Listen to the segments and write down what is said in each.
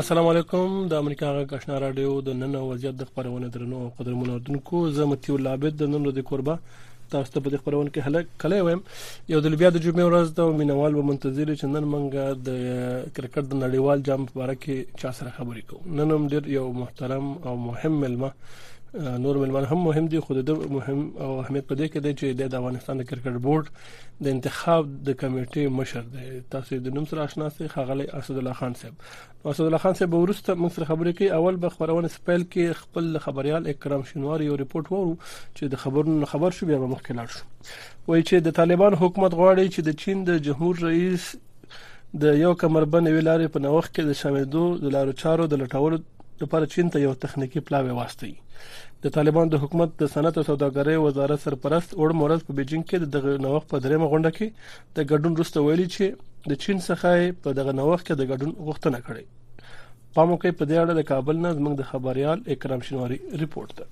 السلام علیکم د امریکا غږ آشنا رادیو د نن وضعیت د خبرونه درنو او قدرمنو اردوونکو زه متیو لابد د نن ورځې قربا تاسو ته په دې خبرونه کې هله کله وایم یو د بیا د جمعې ورځ ته مینوال به منتظر چې نن منګه د کرکټ د نړیوال جام په اړه کې چا سره خبرې کوو نن هم ډیر یو محترم او مهم ملما نور ملمان هم مهم دي خو د مهم او اهمیت په دې کې دی چې د افغانستان د کرکټ بورډ د انتخاب د کمیټې مشر دی تاسو د نوم سره آشنا سئ خغلی اسد الله خان صاحب اسد الله خان صاحب ورسته موږ سره خبرې کوي اول به خبرونه سپیل کې خپل خبريال اکرام شنوار یو ریپورت وورو چې د خبرونو خبر شو بیا به مخکې لاړ شو وایي چې د طالبان حکومت غواړي چې د چین د جمهور رئیس د یو کمربند ویلارې په نوښت کې د شاملېدو د لارو چارو د لټولو لپاره چین ته یو تخنیکی پلاوی واستوي د طالبان د حکومت د صنعت او سوداګرۍ وزارت سرپرست اور مورز په بیجینګ کې دغه نوښت په دریمه غونډه کې د ګډون وروسته ویلي چې د چین څخه په دغه نوښت کې د ګډون غوښتنه کړې پامو کې په دې اړه د کابل نه زموږ د خبريال اکرام شنواری ریپورت ده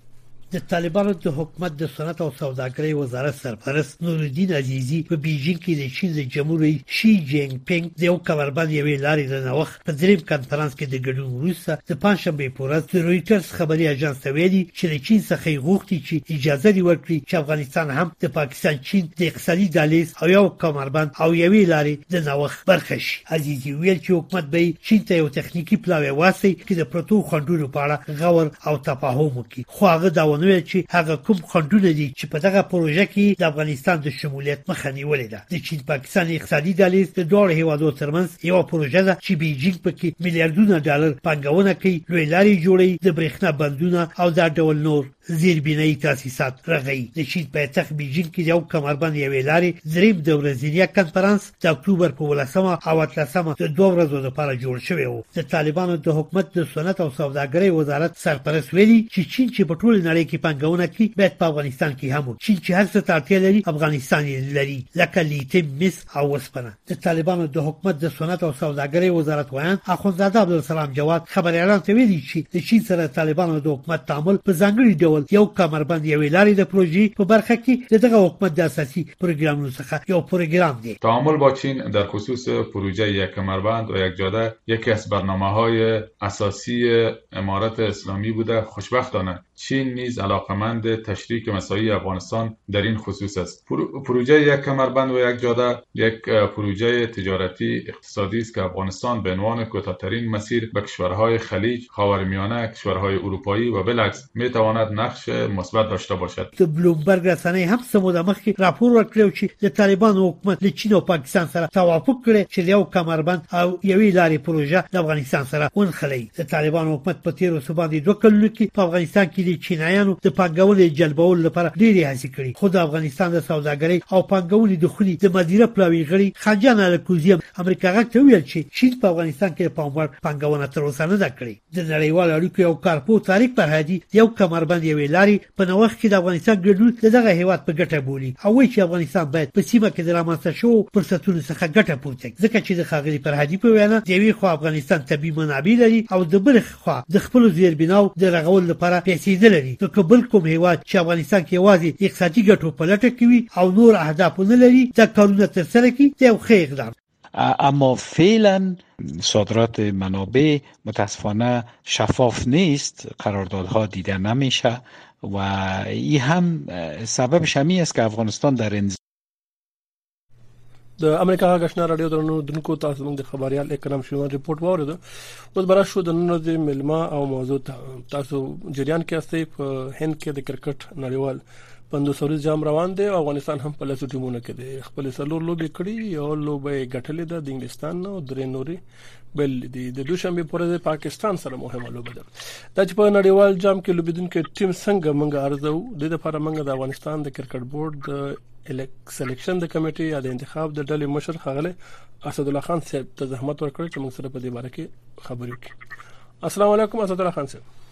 د طالبانو د حکومت د صنعت او سوداګرۍ وزارت سرپرست نورالدین عزیزي په بیجینګ کې د چین د جمهور رئیس شي جینګ پینګ د یو کمربند یوې لارې د نوښت په دریم کانفرنس کې د ګډون وروسته د پنځشنبې په ورځ د رویټرز خبري اژانس ته ویلي چې له چین څخه یې غوښتي چې اجازه دې ورکړي چې افغانستان هم د پاکستان چین د اقتصادي دهلیز او یو کمربند او یوې لارې د نوښت برخه شي عزیزي ویل چې حکومت به چین ته یو تخنیکی پلاوی واسي چې د پرتو خنډونو په اړه غور او تفاهم وکړي خو هغه دا ونه ویل چې هغه کوم خنډونه دي چې په دغه پروژه کې د افغانستان د شمولیت مخه نیولې ده د چین پاکستان اقتصادي دهلیز د دوه هیوادو ترمنځ یو پروژه ده چې بیجینګ پکې میلیارډونه ډالر پنګونه کوي لوی لارې جوړي د برېښنا بندونه او دا ډول نور زیربینايي تاسیسات رغوي د چین پایتخت بیجینګ کې د یو کمربند یوې لارې دریم د ورځینیا کنفرانس د اکتوبر په ولسمه او اتلسمه د دوه ورځو لپاره جوړ شوی و د طالبانو د حکومت د صنعت او سوداګرۍ وزارت سرپرست ویلي چې چین چې په ټوله نړۍ کې پنګونه کوي باید په افغانستان کې هم چین چې هر څه ته اړتیا لري افغانستان یې لري لکه لیتیم مس او وسپنه د طالبانو د حکومت د صنعت او سوداګرۍ وزارت ویاند اخوندزاده عبدالسلام جواد خبريالانو ته ویلي چې د چین سره طالبانو د حکومت تعامل په ځانګړي ډول یو کمربند یوې لارې د پروژې په برخه کې د دغه حکومت د اساسي پروګرامونو څخه یو پروګرام دی تعامل با چین در خصوص پروژه یک کمربند و یک جاده یکی از برنامه های اساسی امارت اسلامی بوده خوشبختانه چین نیز علاقمند تشریک مساعی افغانستان در این خصوص است پروژه یک کمربند و یک جاده یک پروژه تجارتی اقتصادی است که افغانستان به عنوان کوتاهترین مسیر به کشورهای خلیج خاورمیانه کشورهای اروپایی و بالعکس می تواند نقش مثبت داشته باشد د بلومبرګ رسنۍ هم څه موده مخکې راپور ورکړی چې د طالبانو حکومت له چین او پاکستان سره توافق کړی چې یو کمربند او یوې لارې پروژه د افغانستان سره ونښلوي د طالبانو حکومت په تیرو څه باندې دوه کلونو کې په افغانستان کې د چینایانو د پانګونې جلبولو لپاره ډېرې هڅې کړې خو د افغانستان د سوداګرۍ او پانګونې د خونې د مدیره پلاوي غړي خنجان الکوزي امریکا غږ ته ویل چې چین په افغانستان کې د پاموړ پانګونه تر اوسه نه ده کړې د نړیوالو اړیکو یو کارپو طارق فرهادي یو کمربند یوې لارې په نو وخت کې د افغانستان ګډون د دغه هیواد په ګټه بولي او وایي چې افغانستان باید په سیمه کې د رامنځته شوو فرصتونو څخه ګټه پورته کړي ځکه چې د ښاغلي فرهادي په وینا د یوې خوا افغانستان طبي منابع لري او د بل خوا د خپل زیربناو د رغولو لپاره پیسې نه لري نو که بل کوم هیواد چې افغانستان کې یوازې اقتصادي ګټو په لټه کوي او نور اهداف نه لري دا کارونه ترسره کړي دا یو ښه اقدام اما فعلا صادرات منابع متاسفانه شفاف نیست قراردادها دیده نمیشه و ای هم سبب شمی است که افغانستان در این د امریکا غشنا رادیو درنو دونکو تاسو موږ د خبريال اکرام شومان رپورت واورید اوس برا شو د نن ورځې ملما او موضوع تاسو جریان کې استي په هند کې د کرکټ نړیوال پندوس اوریز جام روان دی او افغانستان هم په لاسو ټیمونو کې دی خپل سلور لوبي کړې یو لوبي ګټلې ده د انګلستان نو درې نوري بل دی د دوشنبه پر ورځ پاکستان سره مهمه لوبه ده د چې په نړیوال جام کې لوبیدونکو ټیم څنګه منګه ارزو د لپاره منګه د افغانستان د کرکټ بورډ د سلیکشن د کمیټې یا د انتخاب د ډلې مشر خغله اسد الله خان صاحب ته زحمت ورکړ چې موږ سره په دې باره کې خبرې وکړي السلام علیکم اسد الله خان صاحب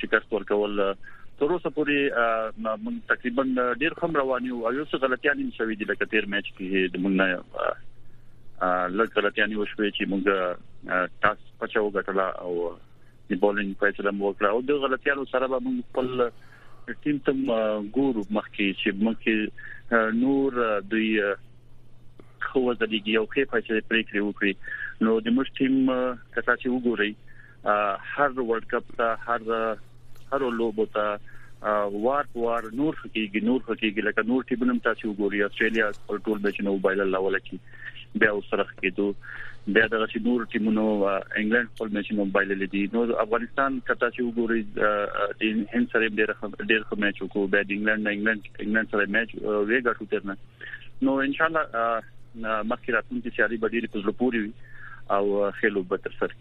شکست ورکول تر اوسه پورې موږ تقریبا ډیر خم روان یو او یو څه غلطیاں هم شوې دي لکه تیر میچ کې د موږ نه لږ غلطیاں وشوې چې موږ ټاس پچاو غټلا او د بولینګ فیصله مو وکړه او د غلطیاں سره به موږ خپل ټیم تم ګورو مخکې چې موږ نور دوی خو ځلېږي او کې فیصله پریکړه وکړي نو د موږ ټیم کته چې وګوري هر ورلد کپ ته هر هر لوبو ته وار وار نور حقيقي نور حقيقي لکه نور ټیمونو ته چې وګوري استرالیا خپل ټول میچونه وبایل لاول کی بیا وسره کېدو بیا دغه چې نور ټیمونو انګلند خپل میچونه وبایل لیدي نو افغانستان کته چې وګوري د هند سره ډېر ډېر ښه میچ وکړو بیا د انګلند نه انګلند انګلند سره میچ وی ګټو ترنه نو ان شاء الله مخکې راتلونکي سیالي به ډېر په زړه پوري وي او خېلو به تر سره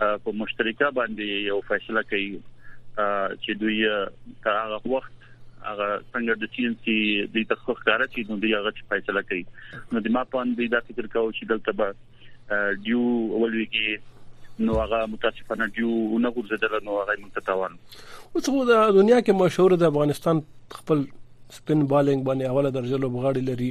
په مشترکه باندې یو فیصله کوي چې دوی تر هغه وخت هغه څنګه د چین سي د تخصص کار چې نو دی هغه فیصله کوي نو د ما په اند دا فکر کاوه چې دلته به ډیو ولويږي نو هغه متاسفانه ډیو نه ګرځیدل نو هغه متتاوان اوس خو د دنیا کې مشهور د افغانستان خپل سپین بالینګ باندې اوله درجه لوبغاړي لري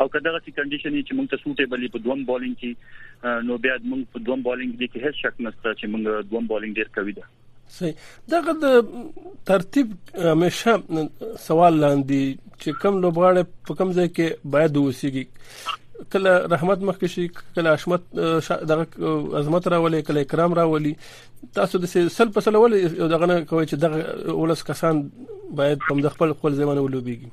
او که دغه سي کنډیشن چې موږ ته سوټیبل په دوم بولینګ کې نو بیا موږ په دوم بولینګ دي کې هیڅ شک نشته چې موږ دوم بولینګ ډیر کوي ده سي دغه د ترتیب همیشه سوال لاندې چې کم لوبغاړي په کم ځای کې باید وسیږي کله رحمت مخکې شي کله اشمت دغه عظمت راولي کله اکرام راولي تاسو د سل په سل ولې دغه نه کوي چې دغه ولس کسان باید په خپل خپل ځای باندې ولوبيږي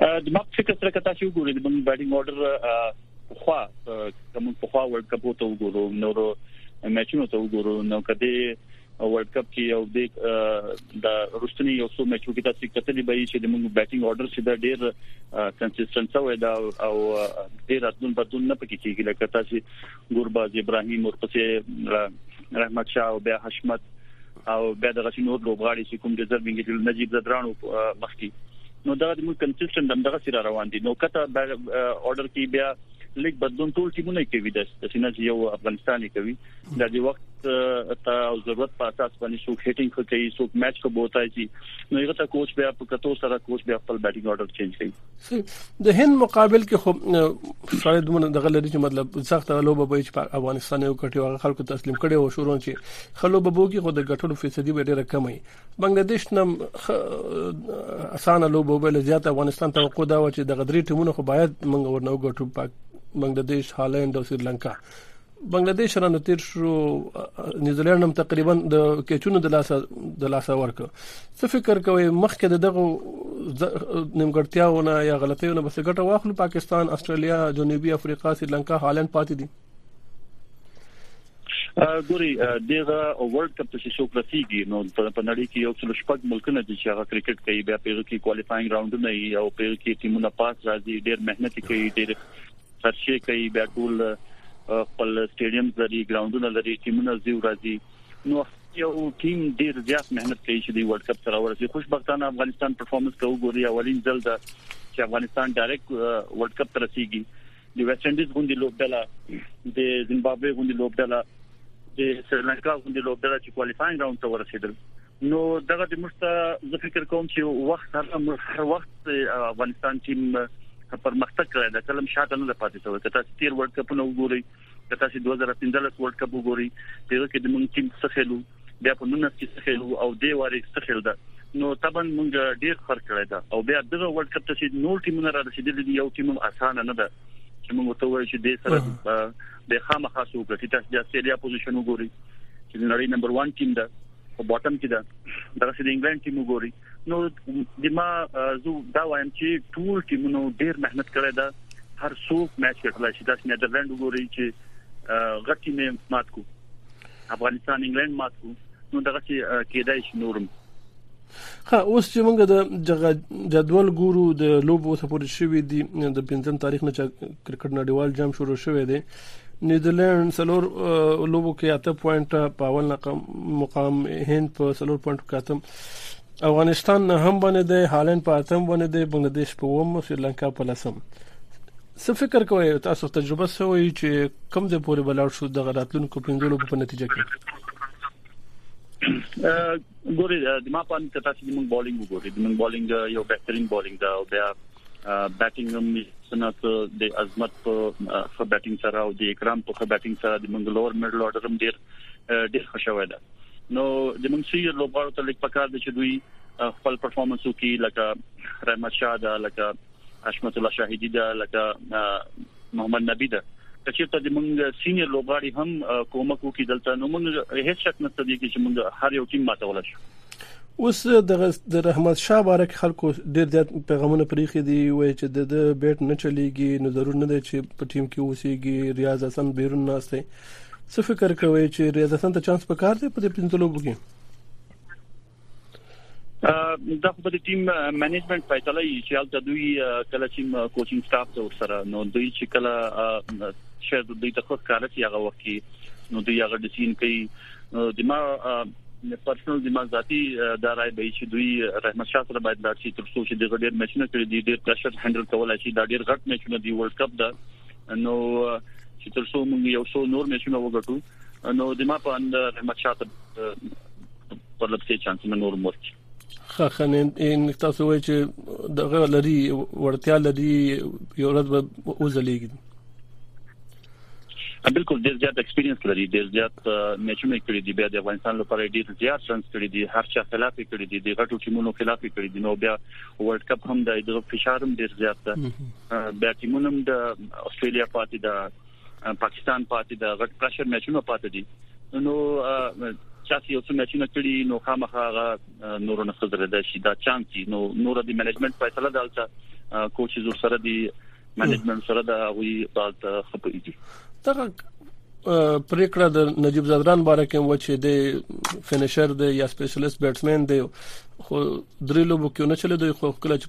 د ماپ فکر سره کتا شو ګورې د بنګ بیټینګ اورډر خو کوم په خو ورلد کپ ته وګورو نو میچونو ته وګورو نو کدی ورلد کپ کې یو د د روشتنی یو څو میچو کې تاسو کتلی به چې د موږ بیټینګ اورډر چې دا ډیر کنسیستنټ شوی دا او ډیر اتون بدون نه پکې کیږي لکه تاسو ګورباز ابراهيم ورپسې رحمت شاه او بیا حشمت او بیا دغه شي نور لوبغاړي چې کوم د زربنګ جل نجیب زدرانو مخکي نو دا د موږ کنسیسټنټ هم دغه سره روان دي نو کته دا اورډر کې بیا لیک بدلون ټول ټیمونه کوي د سینه یو افغانستاني کوي دا د وخت ته او ضرورت په اساس باندې څوک هټینګ کوي څوک میچ کو بوتای شي نو یو ته کوچ بیا په کتو سره کوچ بیا خپل بیټینګ اورډر چینج کوي د هند مقابل کې خو سړی دومره دغه لري چې مطلب سخت لوبه به چې په افغانستان یو کټي هغه خلکو تسلیم کړي او شروع چې خلو به بوګي خو د ګټلو فیصدي به ډیره کمه وي بنگلاديش نم اسانه لوبه به زیات افغانستان توقع دا و چې د غدري ټیمونو خو باید منګ ورنو ګټو پاک بنگلاديش هالند او سریلانکا بنگله دیش رانو تیر شو نیوزیلند هم تقریبا د کیچونو د لاسه د لاسه ورک څه فکر کوي مخکې د دغه نیمګړتیاونه یا غلطیونه بس ګټه واخلو پاکستان استرالیا جنوبي افریقا سریلانکا هالند پاتې دي ګوري دغه ورلد کپ چې شو رسیدي نو په نړۍ کې یو څل شپږ ملکونه دي چې هغه کرکټ کوي بیا په کې کوالیفاینګ راوندونه او په کې ټیمونه پاس راځي ډېر مهنت کوي ډېر سرشې کوي بیا ټول خپل سټیډیمز لري ګراوندونه لري ټیمونه زیو راځي نو یو ټیم ډیر زیات مهنت کوي چې د ورلد کپ سره ورسي خوشبختانه افغانستان پرفارمنس کوي ګوري اولین ځل ده چې افغانستان ډایرکټ ورلد کپ ته رسیدي د ویسټ انډیز غونډې لوبډله د زیمبابوې غونډې لوبډله د سریلانکا غونډې لوبډله چې کوالیفاینګ راوند ته ورسېدل نو دغه د موږ ته زه فکر کوم چې وخت هر وخت افغانستان ټیم پرمختګ کړی دا کلم شاته نه پاتې شوی که تاسو تیر ورلد کپ نه وګورئ که تاسو 2015 ورلد کپ وګورئ دغه کې د موږ ټیم څه خلو بیا په 19 کې څه خلو او د واري څه خل ده نو طبعا موږ ډیر فرق کړی دا او بیا دغه ورلد کپ ته چې نور ټیمونه را رسیدلي دي یو ټیم اسانه نه ده چې موږ ته وایو چې د سره د خامخا سو ګټي تاسو د استرالیا پوزیشن وګورئ چې نړۍ نمبر 1 ټیم ده په باټم کې ده دغه چې د انګلند ټیم وګوري نو د ما زو دا وایم چې ټول ټیمونو ډیر مهنت کړی دا هر څوک میچ ګټلای شي تاسو نیدرلند وګورئ چې غټي نه مات کو افغانستان انګلند مات کو نو دغه چې کېدای شي نورم ها اوس چې موږ د دغه جدول ګورو د لوبو څخه پورې شوې دي د پنځم تاریخ نه چې کرکټ نړیوال جام شروع شوې دي نیدرلند سلور لوبو کې اته پوینټ په اول مقام هند په سلور پوینټ کې اتم افغانستان نه هم باندې دی هالند په اتم باندې دی بنگلاديش په وم او سریلانکا په لسم څه فکر کوئ تاسو تجربه سوي چې کم ځای پورې بلار شو د راتلونکو پنځو لوبو په نتیجه کې ګوري د ما په اند کته چې موږ بولینګ وګوري موږ بولینګ یو بهترین بولینګ دا او بیا بیټینګ هم سنت د عظمت په خو بیټینګ سره او د اکرام په خو بیټینګ سره د منګلور میډل اورډر هم ډیر ډیر خوشاله ده نو د موږ سیر لوبغاړو ته لیک پکار دي چې دوی خپل پرفورمنس وکړي لکه رحمت شاه دا لکه حشمت الله شاهدی ده لکه محمد نبی ده کچېرته د موږ سینیئر لوبغاړي هم کومک وکړي دلته نو موږ هیڅ شک نشته دی چې موږ هر یو ټیم ماتول شو اوس د رحمت شاه بارک خلکو ډیر زیات پیغامونه پریخي دي وایي چې د د بیټ نه چلیږي نو ضرور نه دی چې په ټیم کې اوسېږي ریاض حسن بیرون ناشته څه فکر کوي چې ریاض حسن ته چانس پکار دی په دې پنځه لوبو کې دا خو د ټیم منیجمنت فیصله یي چې حالت دوی کله چې کوچینګ سټاف ته ورسره نو دوی چې کله شاید دوی ته خو کار کوي هغه وخت کې نو دوی هغه ډیسین کوي نو د ما پرسنل د ما ذاتی دا راي به چې دوی رحمت شاه سره باید لاړ شي تر څو چې د ډېر میچونه کړی دي ډېر پرشر هندل کولای شي دا ډېر غټ میچونه دی ورلد کپ دا نو چې تر څو موږ یو څو نور میچونه وګټو نو د ما په اند احمد شاه ته په لپسې چانس نه نور مرچ خخنه ان تاسو وایئ چې دغه لري ورتیا لري یو ورځ به وځلېږي بالکل ډیر زیات ایکسپیرینس لري ډیر زیات میچونه کړی دی بیا د افغانستان لپاره ډیر زیات چانس کړی دی هر چا خلاف کړی دی د غټو ټیمونو خلاف کړی دی نو بیا ورلد کپ هم د فشارم ډیر زیات ده بیا ټیمونو د استرالیا پاتې ده پاکستان پاتې د غټ پرشر میچونه پاتې دي نو چا چې یو څه میچونه کړی نو خامخا هغه نور نه خزر ده شي دا چانس دي نو نور د منیجمنت فیصله دالته کوچ زور سره دي منیجمنت سره دا وی بالت خپې دي دغه پریکړه د نجیب زدران باره کې و چې د فینیشر دی یا سپیشلیست بیټسمن دی خو درې لوبو کې نه چلے دوی خو کله چې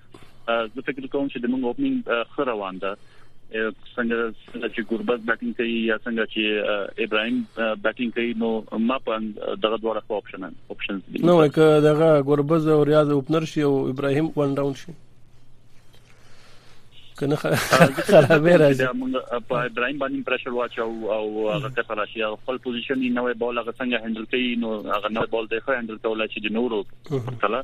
زه فکر کوم چې د موږ اوپننګ ښه روان ده څنګه چې ګوربز بیټینګ کوي یا څنګه چې ابراهيم بیټینګ کوي نو ما په دغه دواړه خو اپشن اپشنز دي نو که دغه ګوربز او ریاض اوپنر شي او ابراهيم ون ډاون شي کنه خرابې راځي په ابراهيم باندې پرېشر واچو او هغه ته راشي خپل پوزیشن یې نوې بال هغه څنګه هندل کوي نو هغه نوې بال دی خو هندل کولای شي د نورو مثلا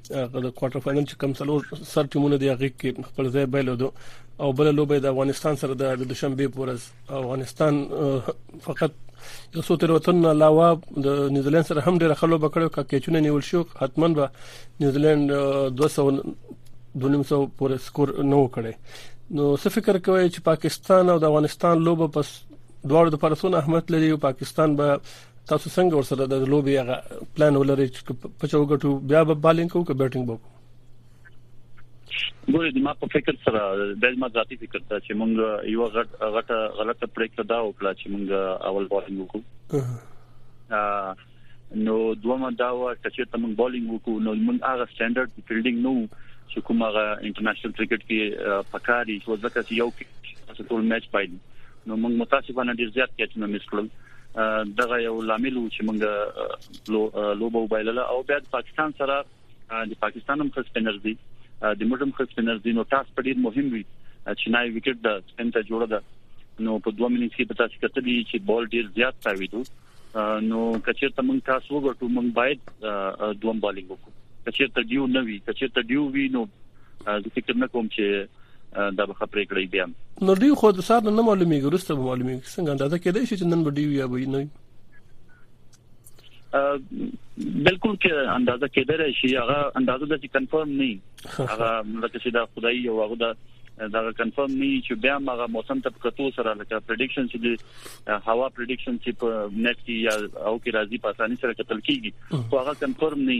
هغه د کوارټر فائنل چې کم څلور سر ټیمونه دی هغه کې خپل ځای بایلود او بل لوبه د افغانستان سره د دوشنبه پورز افغانستان فقط یو څو تروتن علاوه د نیوزیلند سره هم ډېر خلوب کړو کا کېچونه نیول شو حتما به نیوزیلند 200 دونیمسو پورې سکور نه وکړي نو څه فکر کوي چې پاکستان او د افغانستان لوبه پس دوړ د پرسون اهمیت لري او پاکستان به تاسو څنګه ورسره د لوبي هغه پلان ولرئ چې په چا وګټو بیا به بالینګ کوو که بیټینګ وکړو ګوره د ما په فکر سره د ما ذاتی فکر ته چې مونږ یو غټ غټه غلطه پریکړه دا وکړه چې مونږ اول بالینګ وکړو نو دومره دا و چې ته مونږ بالینګ وکړو نو مونږ هغه سټانډرډ فیلډینګ نو چې کومه انټرنیشنل کرکټ کې پکاري چې ځکه چې یو ټول میچ پایلی نو موږ متاسفانه ډیر زیات کیچونه مس کړل دغه یو لامل و چې موږ لوبه وبایلله او بیا د پاکستان سره د پاکستان هم خسپنر دي د موږ هم خسپنر دي نو تاسو په ډیر مهم وي چې نای وکټ د سپین ته جوړه ده نو په دوه منټ کې په تاسو کتلی چې بال ډیر زیات تاویدو نو کچېرته موږ تاسو وګټو موږ باید دوم بالینګ وکړو کچېرته ډیو نه وي کچېرته ډیو وي نو زه فکر نه کوم چې دا به ښه پرېکړه وي بیا هم. نو دوی خو د سهار نه نه معلومېږي وروسته به معلومېږي که څنګه اندازه کېدای شي چې نن به ډېر وي یا به یې نه وي بالکل کې اندازه کېدای شي هغه اندازه د چې کنفرم نه هغه لکه چې دا خدای یو هغه دا دا کنفرم نه چې بیا هغه موسم ته کتو سره لکه پریډکشن چې د هوا پریډکشن چې په نت کې یا او کې راځي په اساني سره کتل کیږي خو هغه کنفرم نه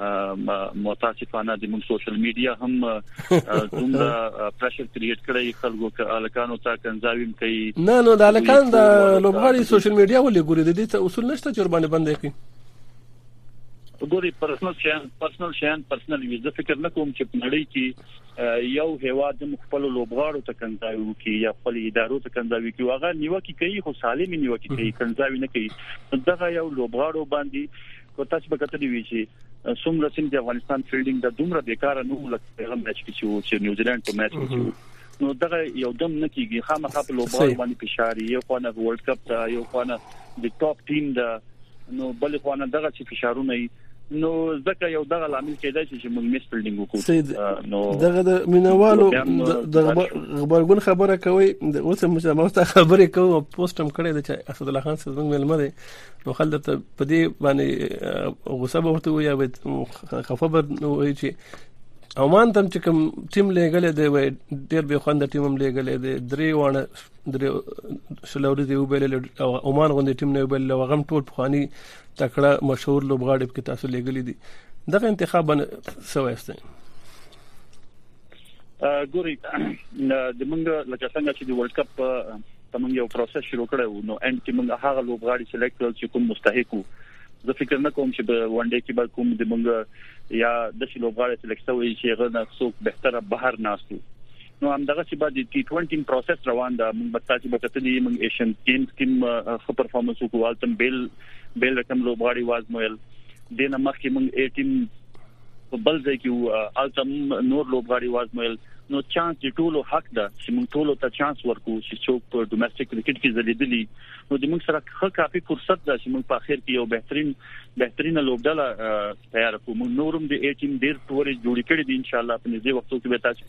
متاسفانه د موږ سوشل میډیا هم دومره پرشر کریټ کړی خلکو که الکانو ته کنځاویم کوي نه نو د الکان د لوبغاړي سوشل میډیا ولې ګوري د دې اصول نشته چې باندې بندې کړي ګوري پرسنل شیان پرسنل شیان پرسنل وي زه فکر نه کوم چې په نړۍ کې یو هواد د خپل لوبغاړو ته کنځاوي وکي یا خپل ادارو ته کنځاوي کوي هغه نیوکه کوي خو سالم نیوکه کوي کنځاوي نه کوي دغه یو لوبغاړو باندې خو تاسو به کتلی وی چې څومره سیم د افغانستان فیلډینګ د دومره بیکاره نو لکه هغه میچ کې چې و چې نیوزیلند په میچ کې نو دغه یو دم نه کیږي خامخا په لوبو باندې فشار یو خونه ورلد کپ دا یو خونه د ټاپ ټیم دا نو بل خونه دغه چې فشارونه نو ځکه یو دغه لامل کېدای شي چې موږ میس فیلډینګ وکړو نو دغه د مینوالو د غبرګون خبره کوي د اوس مسلمان ته خبرې کوم پوسټم کړي د اسد الله خان سره موږ ملمه دي نو خل درته په دې باندې غوسه به ورته وي یا به خفه به وي چې عمان تم چې کوم ټیم لګلې دی وای ډیر به خوند ټیم هم لګلې دی درې وانه درې سلوري دی وبل او عمان غوندې ټیم نه وبل او غم ټول پخوانی تکړه مشهور لوبغاړي په تاسو لګلې دي دغه انتخاب سوې استي ګوري د موږ لکه څنګه چې د ورلد کپ ته موږ یو پروسس شروع کړو نو اند کې موږ هغه لوبغاړي سلیکټ کړل چې کوم مستحق وو زه فکر نه کوم چې په ونډه کې به کوم د موږ یا د شي لوبغاړي سلیکټ شوی چې هغه نه څوک بهتره بهر ناستو نو هم دغه چې بعد ټي 20 پروسس روان ده موږ به تاسو به کتلی موږ ایشن ټیمز کې خو پرفارمنس وکړو تم بیل بیل رقم لوبغاړي وازمویل دینه مخکې موږ 18 په بل ځای کې وو التم نور لوبغاړي وازمویل نو چانس د ټولو حق ده چې موږ ټولو ته چانس ورکو چې څوک په ډومېسټک کرکټ کې ځلیدلی نو د موږ سره ښه کافي فرصت ده چې موږ په اخر کې یو بهترین بهترینه لوبډله تیار کړو موږ نورم د ای ټیم ډیر ټورې جوړې کړې دي ان شاء الله په نږدې وختو کې به تاسو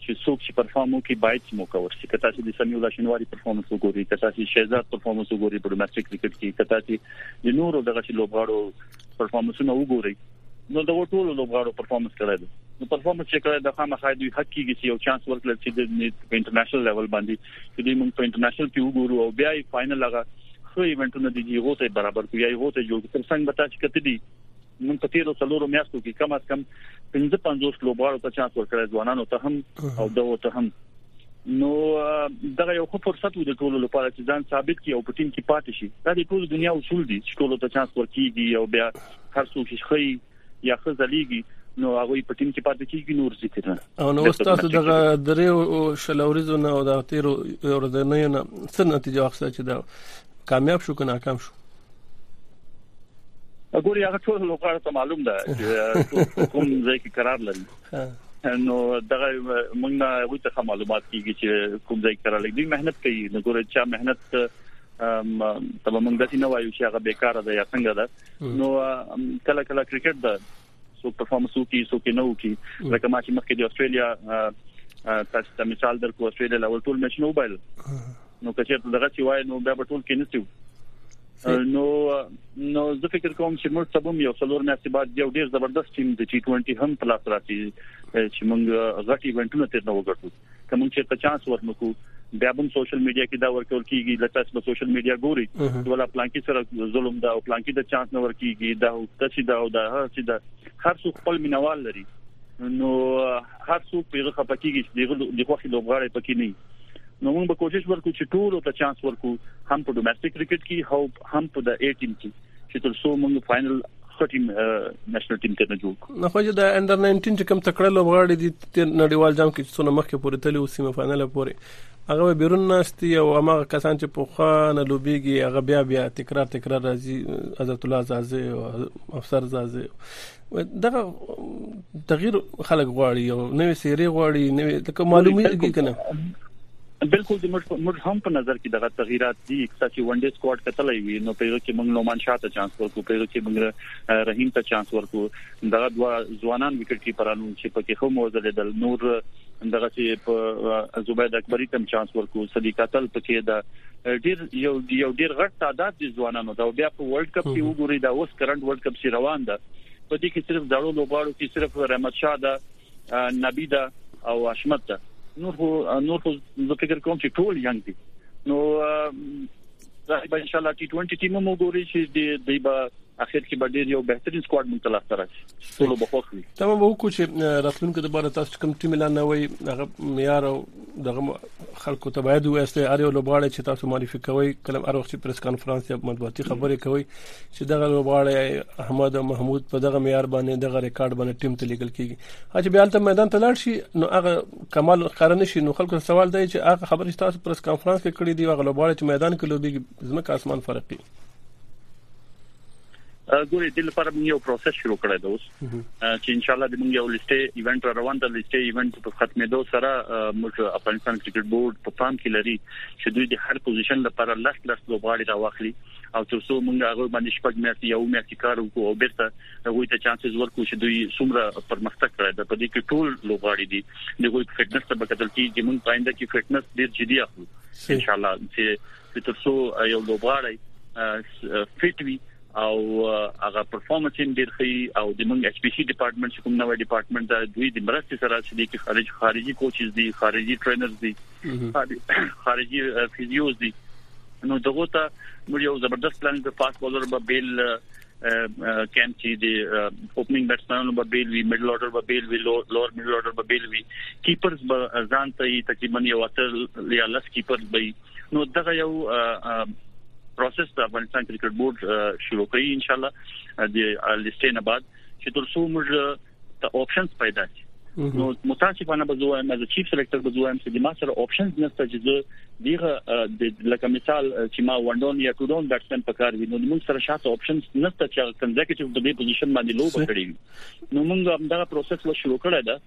چې څوک چې پرفارم وکړي باید چې موقع ورشي که تاسو د سمیع الله شینواری پرفارمنس وګورئ که تاسو شهزاد پرفارمنس وګورئ په ډومېسټک کرکټ کې که تاسو د نورو دغه چې لوبغاړو پرفارمنسونه وګورئ نو دا ټول لوبغاړو پرفارمنس کړی دی نو پرفارمنس چې کړی دا خامخا دوی حق کیږي چې یو چانس ورکړي چې د انټرنیشنل لیول باندې چې دوی موږ په انټرنیشنل کې وګورو او بیا یې فائنل هغه خو ایونټونه دي چې هغه ته برابر کوي هغه ته جوړ تر څنګه به تاسو کتلی نن په تیرو څلورو میاشتو کې کم از کم 55 لوبغاړو ته چانس ورکړی ځوانانو ته هم او دغه ته هم نو دغه یو خو فرصت و د ټولو لپاره چې ځان ثابت کړي او په ټیم کې پاتې شي دا د ټولو دنیا اصول دي چې ټولو ته چانس ورکیږي او بیا هر څوک چې خي یا خزلېږي نو هغه په ټیم کې پاتې کیږي نور ذکر نه او نو استاد دغه درې شلوريزو نه او د تیرو ورځې نه څه نتیجه واخیسته چې دا کامیاب شو کنه ناکام شو ګوري هغه ټول لوګار ته معلوم ده چې کوم ځای کې قرار لري نو دغه موږ نه وي ته معلومات کیږي چې کوم ځای قرار لري دوی مهنت کوي نو ګوري چې مهنت تبه موږ داسې نه وایو چې هغه بیکاره ده یا څنګه ده نو کله کله کرکټ ده څوک پرفورمنس وکړي څوک نه وکړي لکه ما چې مخکې د استرالیا تاسو ته مثال درکو استرالیا له ټول میچ نو بل نو که چېرته دغه سی وای نو بیا به ټول کې نسیو نو نو زه فکر کوم چې موږ سبم یو څلور میاشتې بعد یو ډیر زبردست ټیم د ټي 20 هم په لاس راځي چې موږ غټي ایونټونه تیر نه وګټو که موږ چیرته چانس ورنکو بیا هم سوشل میډیا کې دا ورکول کیږي لکه تاسو په سوشل میډیا ګوري ولا پلانکی سره ظلم دا او پلانکی د چانس نه ورکیږي دا او تاسو دا او دا چې دا هر څو خپل مینوال لري نو هر څو پیغه خپکیږي چې دغه خوخي لوبغاړي پکې نه نو موږ به کوشش وکړو چې ټول ته چانس ورکو هم په ډومېسټک کرکټ کې هم په د ای ټیم کې چې تر څو موږ فائنل ښه ټیم نېشنل ټیم ته نه جوړ کړو نو خو چې د انډر 19 چې کوم تکړه لوبغاړي دي د نړیوال جام کې چې څونه مخکې پورې تللی او سیمه فاینل پورې هغه به بیرون ناشتي او هغه کسان چې په خوا نه لوبيږي هغه بیا بیا تکرار تکرار راځي حضرت الله زازه او افسر زازه دغه تغییر خلک غواړي او نوې سیرې غواړي نوې لکه معلومیږي کنه بالکل د موږ هم په نظر کې دغه تغیرات دي چې ون ډے سکواډ کتلای وي نو په یو کې موږ نومان شاه ته چانس ورکو په یو کې موږ رحیم ته چانس ورکو دغه دوا ځوانان وکټ کیپرانو چې پکې هم وزلیدل نور دغه چې په زبید اکبری تم چانس ورکو صدیق قتل پکې دا ډیر یو یو ډیر غټ تعداد دي ځوانانو دا بیا په ورلد کپ کې وګوري دا اوس کرنٹ ورلد کپ سي روان ده په دې کې صرف دړو لوبغاړو کې صرف رحمت شاه ده نبی ده او حشمت ده نور خو نور خو زه فکر کوم چې ټول یانګ دي نو دا به ان شاء الله ټي 20 ټیم مو ګوري چې د دی به اخر کې به ډیر یو بهترین سکواډ مونږ ته لاسته راشي ټول به خوښ وي تمام وکړو چې راتلونکي د بار تاسو کوم ټیم اعلان نه وي هغه معیار او دغه خلکو ته باید وایسته هر یو لوبغاړی چې تاسو معرفي کوي کله هر وخت پریس کانفرنس یا مطبوعاتي خبرې کوي چې دغه لوبغاړی احمد او محمود په دغه معیار باندې دغه ریکارډ باندې ټیم ته لیکل کیږي چې بیا ته میدان ته لاړ شي نو هغه کمال ښکار نه شي نو خلکو سوال دی چې هغه خبرې چې تاسو پریس کانفرنس کې کړې دي هغه لوبغاړی چې میدان کې لوبي زمکه اسمان فرق دی ګوري د لپاره موږ یو پروسس شروع کړی دی اوس چې ان شاء الله د موږ یو لیسټه ایونت را روان ده لیسټه ایونت په ختمېدو سره موږ افغانستان کرکټ بورډ په پام کې لري چې دوی د هر پوزیشن لپاره لس لس لوبغاړي را واخلي او تر څو موږ هغه باندې شپږ میاشتې یو میاشتې کار وکړو او بیرته هغه ته چانسز ورکړو چې دوی څومره پرمختګ کړی دا په دې کې ټول لوبغاړي دي د غوي فټنس ته به کتل کیږي موږ پاینده کې فټنس ډیر جدي اخلو ان شاء الله چې چې تر څو یو لوبغاړی فټ وي او هغه پرفورمنس یې ډیر ښه او د موږ ایچ پی سي ډپارټمنټ کوم نوې ډپارټمنټ دا دوی د مرستې سره چې د خارج خارجي کوچز دي خارجي ټرینرز دي خارجي فزیوز دي نو دغه ته موږ یو زبردست پلان د فاست بولر به بیل کیمپ چې د اوپننګ بیټسمنانو به بیل وی میډل اورډر به بیل وی لوور میډل اورډر به بیل وی کیپرز به ځان ته تقریبا یو اتل یا لس کیپرز به نو دغه یو پروسس د افغانستان کرکټ بورډ شروع کوي ان شاء الله د لیستې نه بعد چې تر څو موږ ته آپشنز پیدا شي نو متاسفانه به زه وایم چې چیف سلیکټر به زه وایم چې ما سره آپشنز نشته چې زه دیغه لکه مثال چې ما ون ډاون یا ټو ډاون بیټسمن پکار وي نو موږ سره شاته آپشنز نشته چې کنزیکټیو د دې پوزیشن باندې لوب کړی نو موږ هم دا پروسس و شروع کړی دا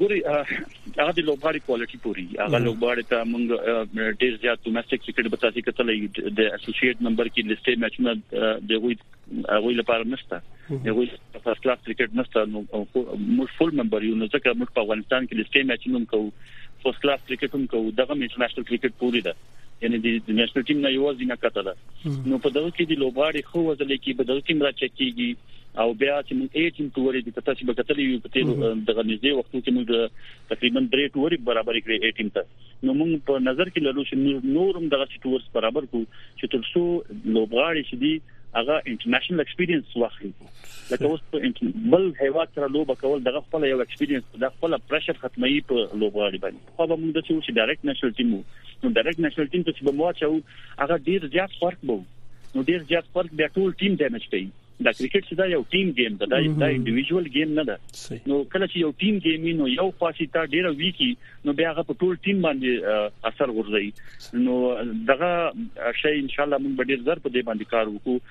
ګوري هغه د لوبغاړي کوالټي پوری هغه لوبغاړي ته موږ ډیر زیات ډومېسټک کرکټ به تاسو کتلې د اسوسییټ نمبر کې لیسټې میچونه د وی هغه لپاره نشته هغه فرست کلاس کرکټ نشته نو موږ فول ممبر یو نو ځکه موږ په افغانستان کې لیسټې میچونه کوو فرست کلاس کرکټ هم کوو دغه میچ نېشنل کرکټ پوری ده یعنی د نېشنل ټیم نه یو ځینه کته ده نو په دغه کې د لوبغاړي خو وزل کې په دغه کې مرا چکیږي او بیا چې موږ یې ټیم کووري د تاسو په کتلې یو په تیر دغه نږدې وختو کې موږ تقریبا درې ټوري برابر کړې یې ټیم ته نو موږ په نظر کې لرو چې نورم دغه ټورس برابر کو چې تر څو لوبغاړي چې دي هغه انټرنیشنل ایکسپیرینس واخلي لکه اوس په بل هیواد سره لوب کول دغه خپل یو ایکسپیرینس د خپل پرشر ختمي په لوبغاړي باندې پخوا به موږ داسې و چې ډایرکټ نېشنل ټیم وو نو ډایرکټ نېشنل ټیم ته چې به مو اچو هغه ډیر زیات فرق به نو ډیر زیات فرق بیا ټول ټیم ډیمیج کوي دا کرکټ چې دا یو ټیم گیم ده دا یو انډیویډوال گیم نه ده نو کله چې یو ټیم گیم نو یو خاصی تا ډیر ویکی نو بیا هغه په ټول ټیم باندې اثر غورځي نو دغه شی ان شاء الله موږ ډیر زر په دې باندې کار وکړو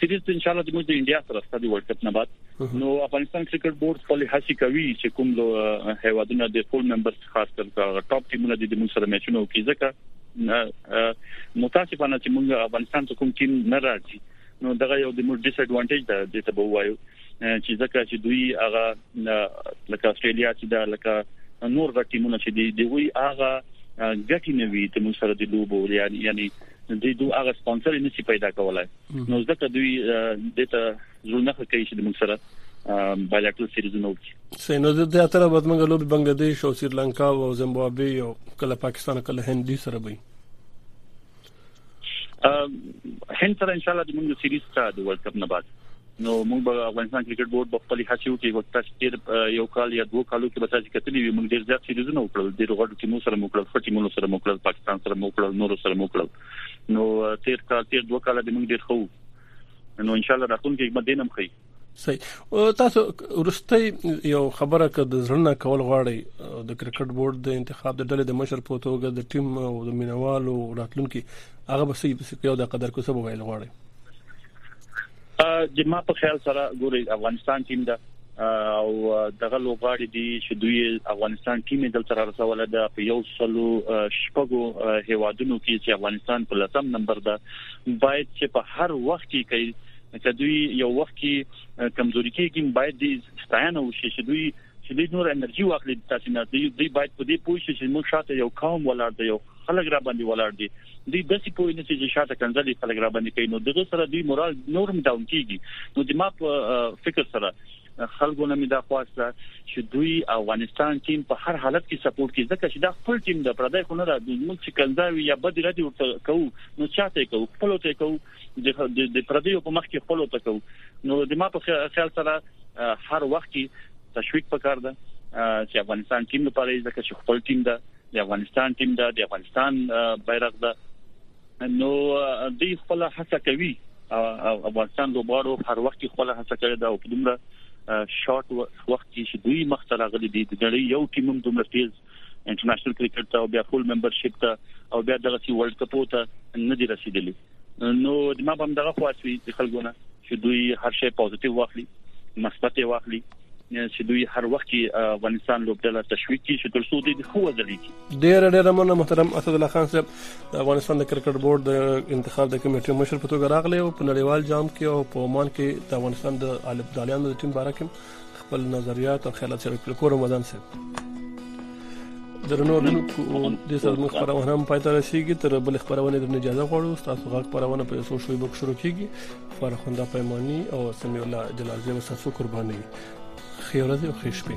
سیریز ان شاء الله د موږ د انډیا سره ستاسو ورلد کپ نه بعد نو افغانستان کرکټ بورډ خپل هڅې کوي چې کوم لو هیوادونه د فول ممبر خاص کر ټاپ ټیمونه د موږ سره میچونه وکړي ځکه متاسفانه چې موږ افغانستان ته کوم ټیم نه راځي نو دغه یو د موږ ډیس ایډوانټیج ده د ته وایو چې ځکه چې دوی هغه لکه استرالیا چې دا لکه نور غټ ټیمونه چې دی دی وی هغه ګټي نه وي چې موږ سره د لوبو یعنی یعنی دوی دوه هغه سپانسر نه سي پیدا کولای نو ځکه دوی د ته زونه کوي چې موږ سره بایلټرل سیریزونه وکړي سې نو د اتره بعد موږ لوبي بنگلاديش او سریلانکا او زیمبابوي او کله پاکستان کله هندي سره وي هند سره ان شاء الله د موږ سیریز ته د ورلد کپ نه بعد نو موږ به افغانستان کرکټ بورډ په خپل هڅه وکړي وخت تاسو یو کال یا دوه کالو کې به تاسو کتلی وي موږ ډیر زیات سیریزونه وکړل ډیر غوړو ټیمو سره موږ کړل فټی موږ سره موږ کړل پاکستان سره موږ کړل نور سره موږ کړل نو تیر کال تیر دوه کال به موږ ډیر خو نو ان شاء الله راتلونکي کې به دینم خي صحیح او تاسو ورسته یو خبره کړه د ځړنه کول غواړي د کرکټ بورډ د انتخاب د ډلې د مشر په توګه د ټیم او د مینوالو راتلونکو هغه به سې په یو د قدر کو سبب ویل غواړي د ما په خیال سره ګوري افغانستان ټیم دا او دغه لوبغاړي دي چې دوی افغانستان ټیم دلته رسول ده په یو سلو شپږو هیوادونو کې چې افغانستان په لسم نمبر ده باید چې په هر وخت کې چې دوی یو وخت کې کمزوري کېږي باید د ستاینه وشي چې دوی چې دوی نور انرژي واخلي تاسو نه دوی دوی باید په دې پوه شي چې موږ شاته یو قوم ولاړ دی یو خلک را باندې ولاړ دي دوی د څه پوه نه چې شاته کنځلې خلک را باندې کوي نو دغه سره دوی مورال نورم ډاون کیږي نو د ما په فکر سره خلکو نه مې دا خواسته چې دوی افغانستان ټیم په هر حالت کې سپورټ کوي ځکه چې دا خپل ټیم د پردای خو نه راځي موږ چې کنځاوي یا بدراتي ورته کوو نو چاته کوو خپل ته کوو د د پردیو په مخ کې خپل وتکو نو د ما په خیال سره هر وخت تشویق پکار ده چې افغانستان ټیم لپاره ځکه چې خپل ټیم ده د افغانستان ټیم ده د افغانستان بیرغ ده نو دوی خپل هڅه کوي افغانستان لوبارو هر وخت خپل هڅه کوي دا په دومره شارټ وخت کې چې دوی مخ ته راغلي دي د نړۍ یو ټیم هم دومره تیز انټرنیشنل کرکټ ته او بیا فول ممبرشپ ته او بیا دغه سی ورلد کپ ته نه دی رسیدلی نو د ما بم دغه خواست وی د خلګونه چې دوی هر شی پوزټیو واخلي مثبت واخلي چې دوی هر وخت افغانستان لوبډله تشویق کړي چې ترڅو دوی خو وځلي ډیر ډیر مننه محترم اسد الله خان صاحب د افغانستان د کرکټ بورډ د انتخاب د کمیټې مشر په توګه راغلی او په نړیوال جام کې او په عمان کې د افغانستان د الف دالیانو د ټیم باره کې خپل نظریات او خیالات شریک کړل کور رمضان صاحب درنو لیدونکو د سره موږ خبرونه هم پاتې رسیدي تر بل خبرونه د اجازه غواړو تاسو غږ خبرونه په سوشل شوي بوک شروع کیږي فرخنده پیمانی او سمیع الله جلال زیو ساسو قرباني خیر ورځ او خیر شپه